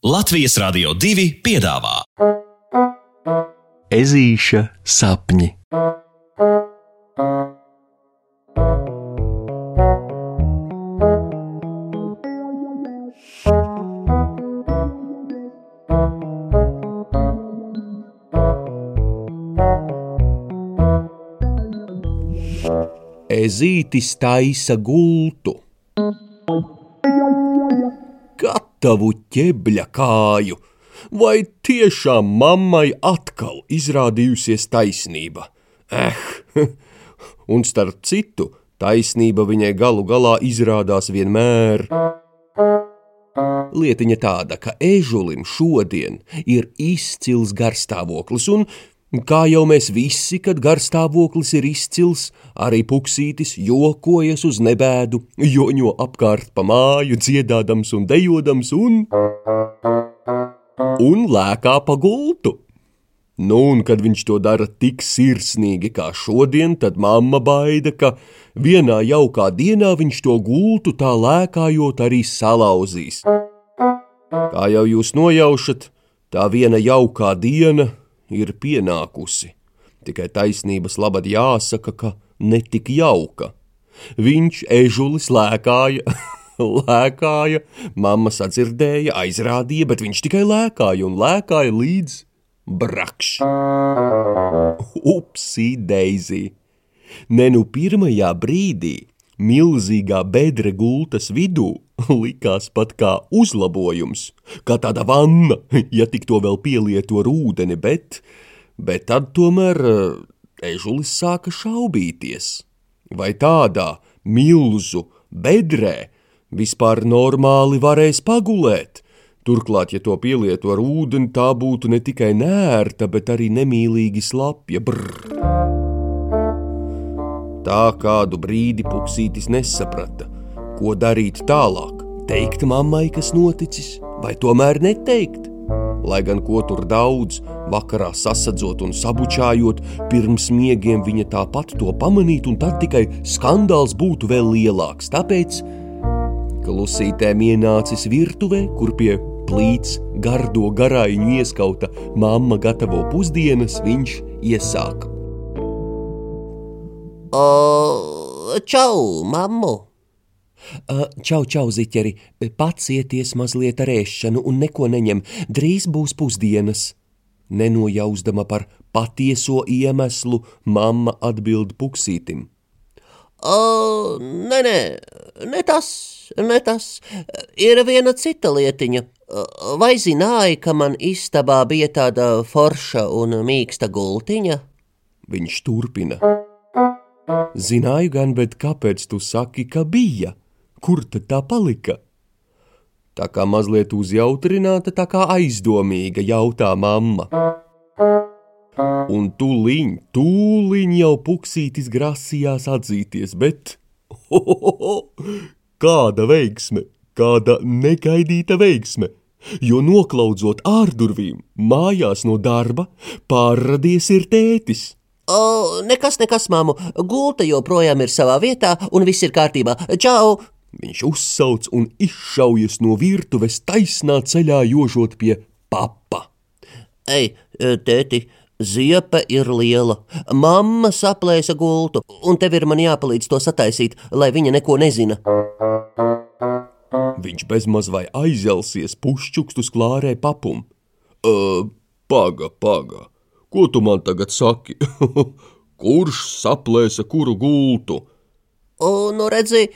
Latvijas Rādio 2 piedāvā Ezīša sapņi. Ezītis taisa gultu. Gatavu ķebļa kāju! Vai tiešām mammai atkal izrādījusies taisnība? Eh, un starp citu, taisnība viņai galu galā izrādās vienmēr. Lietiņa tāda, ka ežulim šodien ir izcils garstāvoklis, un, kā jau mēs visi, kad garstāvoklis ir izcils, arī puksītis jokojas uz nebēdu, joņo apkārt pa māju, dziedādams un dejodams, un un lēkā pa gultu. Nu, un kad viņš to dara tik sirsnīgi kā šodien, tad mamma baida, ka vienā jaukā dienā viņš to gultu tā lēkājot arī salauzīs. Kā jau jūs nojaušat, tā viena jaukā diena ir pienākusi. Tikai taisnības labad jāsaka, ka netik jauka. Viņš ežulis lēkāja lēkāja, mamma sadzirdēja, aizrādīja, bet viņš tikai lēkāja un lēkāja līdz brakš. Upsi, Deizī! Ne nu pirmajā brīdī milzīgā bedre gultas vidū likās pat kā uzlabojums, kā tāda vanna, ja tik to vēl pielieto ūdeni, bet, bet tad tomēr ežulis sāka šaubīties. Vai tādā milzu bedrē vispār normāli varēs pagulēt. Turklāt, ja to pielieto ar ūdeni, tā būtu ne tikai nērta, bet arī nemīlīgi slapja. Brr. Tā kādu brīdi puksītis nesaprata, ko darīt tālāk. Teikt mammai, kas noticis, vai tomēr neteikt? Lai gan ko tur daudz, vakarā sasadzot un sabučājot, pirms miegiem viņa tāpat to pamanītu, un tad tikai skandāls būtu vēl lielāks. Tāpēc Klusītēm ienācis virtuvē, kur pie plīts gardo garājiņu ieskauta mamma gatavo pusdienas, viņš iesāka. O, čau, mammu! Čau, čau, ziķeri, pacieties mazliet ar ēšanu un neko neņem, drīz būs pusdienas. Nenojausdama par patieso iemeslu, mamma atbild puksītim. O, nē, nē, ne tas, ne tas. Ir viena cita lietiņa. Vai zināji, ka man istabā bija tāda forša un mīksta gultiņa? Viņš turpina. Zināju gan, bet kāpēc tu saki, ka bija? Kur tad tā palika? Tā kā mazliet uzjautrināta, tā kā aizdomīga jautā mamma. Un tūliņ, tūliņ jau puksītis grasījās atzīties, bet ho, ho, ho, kāda veiksme, kāda negaidīta veiksme! Jo noklaudzot ārdurvīm, mājās no darba pārradies ir tētis. O, nekas, nekas, māmu, gulta joprojām ir savā vietā un viss ir kārtībā. Čau! Viņš uzsauc un izšaujas no virtuves taisnā ceļā jožot pie papa. Ei, tēti, Ziepa ir liela, mamma saplēsa gultu, un tev ir man jāpalīdz to sataisīt, lai viņa neko nezina. Viņš bezmaz vai aizelsies pušķukstus klārē papum. Uh, paga, paga, ko tu man tagad saki? Kurš saplēsa kuru gultu? Un, nu redzi,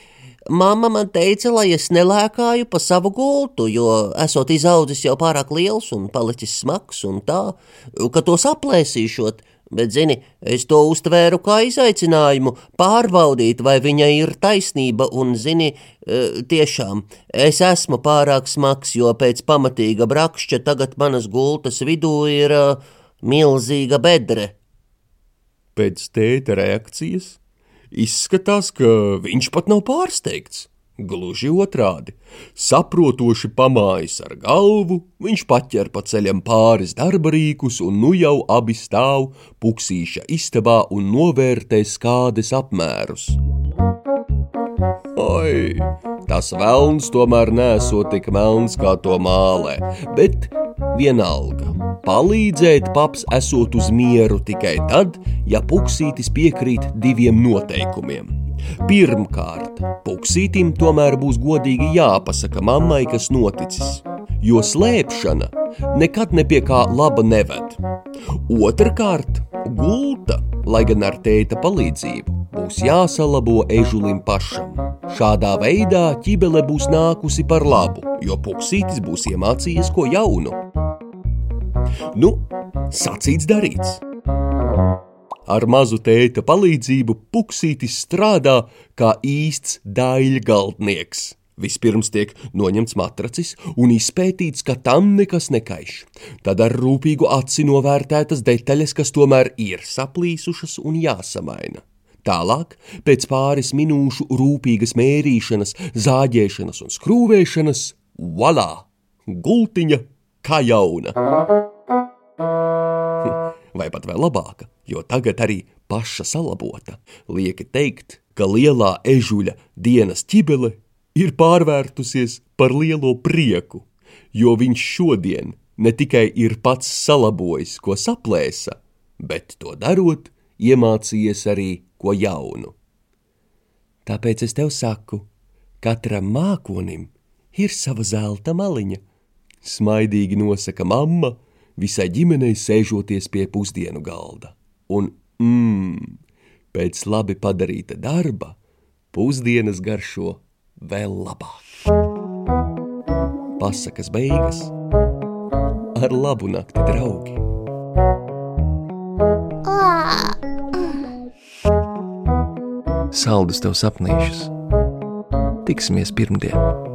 Mamma man teica, lai es nelēkāju pa savu gultu, jo esot izaudzis jau pārāk liels un palicis smags un tā, ka to saplēsīšot, bet, zini, es to uztvēru kā izaicinājumu pārbaudīt, vai viņa ir taisnība, un, zini, e, tiešām, es esmu pārāk smags, jo pēc pamatīga brakšķa tagad manas gultas vidū ir uh, milzīga bedre. Pēc tēta reakcijas Izskatās, ka viņš pat nav pārsteigts. Gluži otrādi, saprotoši pamājis ar galvu, viņš paķer pa ceļam pāris darba rīkus, un nu jau abi stāv puksīša istabā un novērtē skādes apmērus. Ai, Tas velns tomēr nesot tik melns, kā to mālē, bet vienalga. Palīdzēt paps esot uz mieru tikai tad, ja puksītis piekrīt diviem noteikumiem. Pirmkārt, puksītim tomēr būs godīgi jāpasaka mammai, kas noticis, jo slēpšana nekad ne pie kā laba neved. Otrakārt, gulta, lai gan ar tēta palīdzību, būs jāsalabo ežulim pašam. Šādā veidā ķibele būs nākusi par labu, jo puksītis būs iemācījies ko jaunu. Nu, sacīts darīts. Ar mazu tēta palīdzību puksītis strādā kā īsts daļgaldnieks. Vispirms tiek noņemts matracis un izpētīts, ka tam nekas nekaiš. Tad ar rūpīgu aci novērtētas detaļas, kas tomēr ir saplīsušas un jāsamaina. Tālāk, pēc pāris minūšu rūpīgas mērīšanas, zāģēšanas un skrūvēšanas, valā! Gultiņa kā jauna! Vai pat vēl labāka, jo tagad arī paša salabota. Lieki teikt, ka lielā ežuļa dienas ķibele ir pārvērtusies par lielo prieku, jo viņš šodien ne tikai ir pats salabojis, ko saplēsa, bet to darot, iemācījies arī ko jaunu. Tāpēc es tev saku, katram mākonim ir sava zelta maliņa, smaidīgi nosaka mamma, visai ģimenei sēžoties pie pusdienu galda. Un, mmm, pēc labi padarīta darba, pusdienas garšo vēl labāk. Pasakas beigas ar labu nakti, draugi! Saldus tev sapnīšus! Tiksimies pirmdien!